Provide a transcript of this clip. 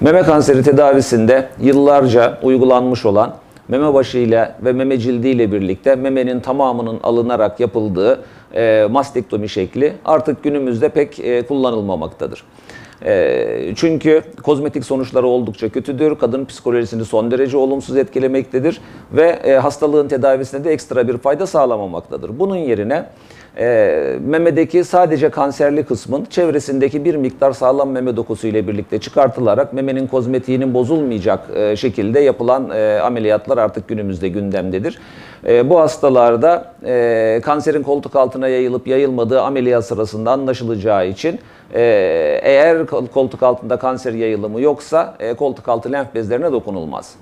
Meme kanseri tedavisinde yıllarca uygulanmış olan meme başı ile ve meme cildi ile birlikte memenin tamamının alınarak yapıldığı e, mastektomi şekli artık günümüzde pek e, kullanılmamaktadır. E, çünkü kozmetik sonuçları oldukça kötüdür, kadın psikolojisini son derece olumsuz etkilemektedir ve e, hastalığın tedavisine de ekstra bir fayda sağlamamaktadır. Bunun yerine e, memedeki sadece kanserli kısmın çevresindeki bir miktar sağlam meme dokusu ile birlikte çıkartılarak memenin kozmetiğinin bozulmayacak e, şekilde yapılan e, ameliyatlar artık günümüzde gündemdedir. E, bu hastalarda e, kanserin koltuk altına yayılıp yayılmadığı ameliyat sırasında anlaşılacağı için e, eğer koltuk altında kanser yayılımı yoksa e, koltuk altı lenf bezlerine dokunulmaz.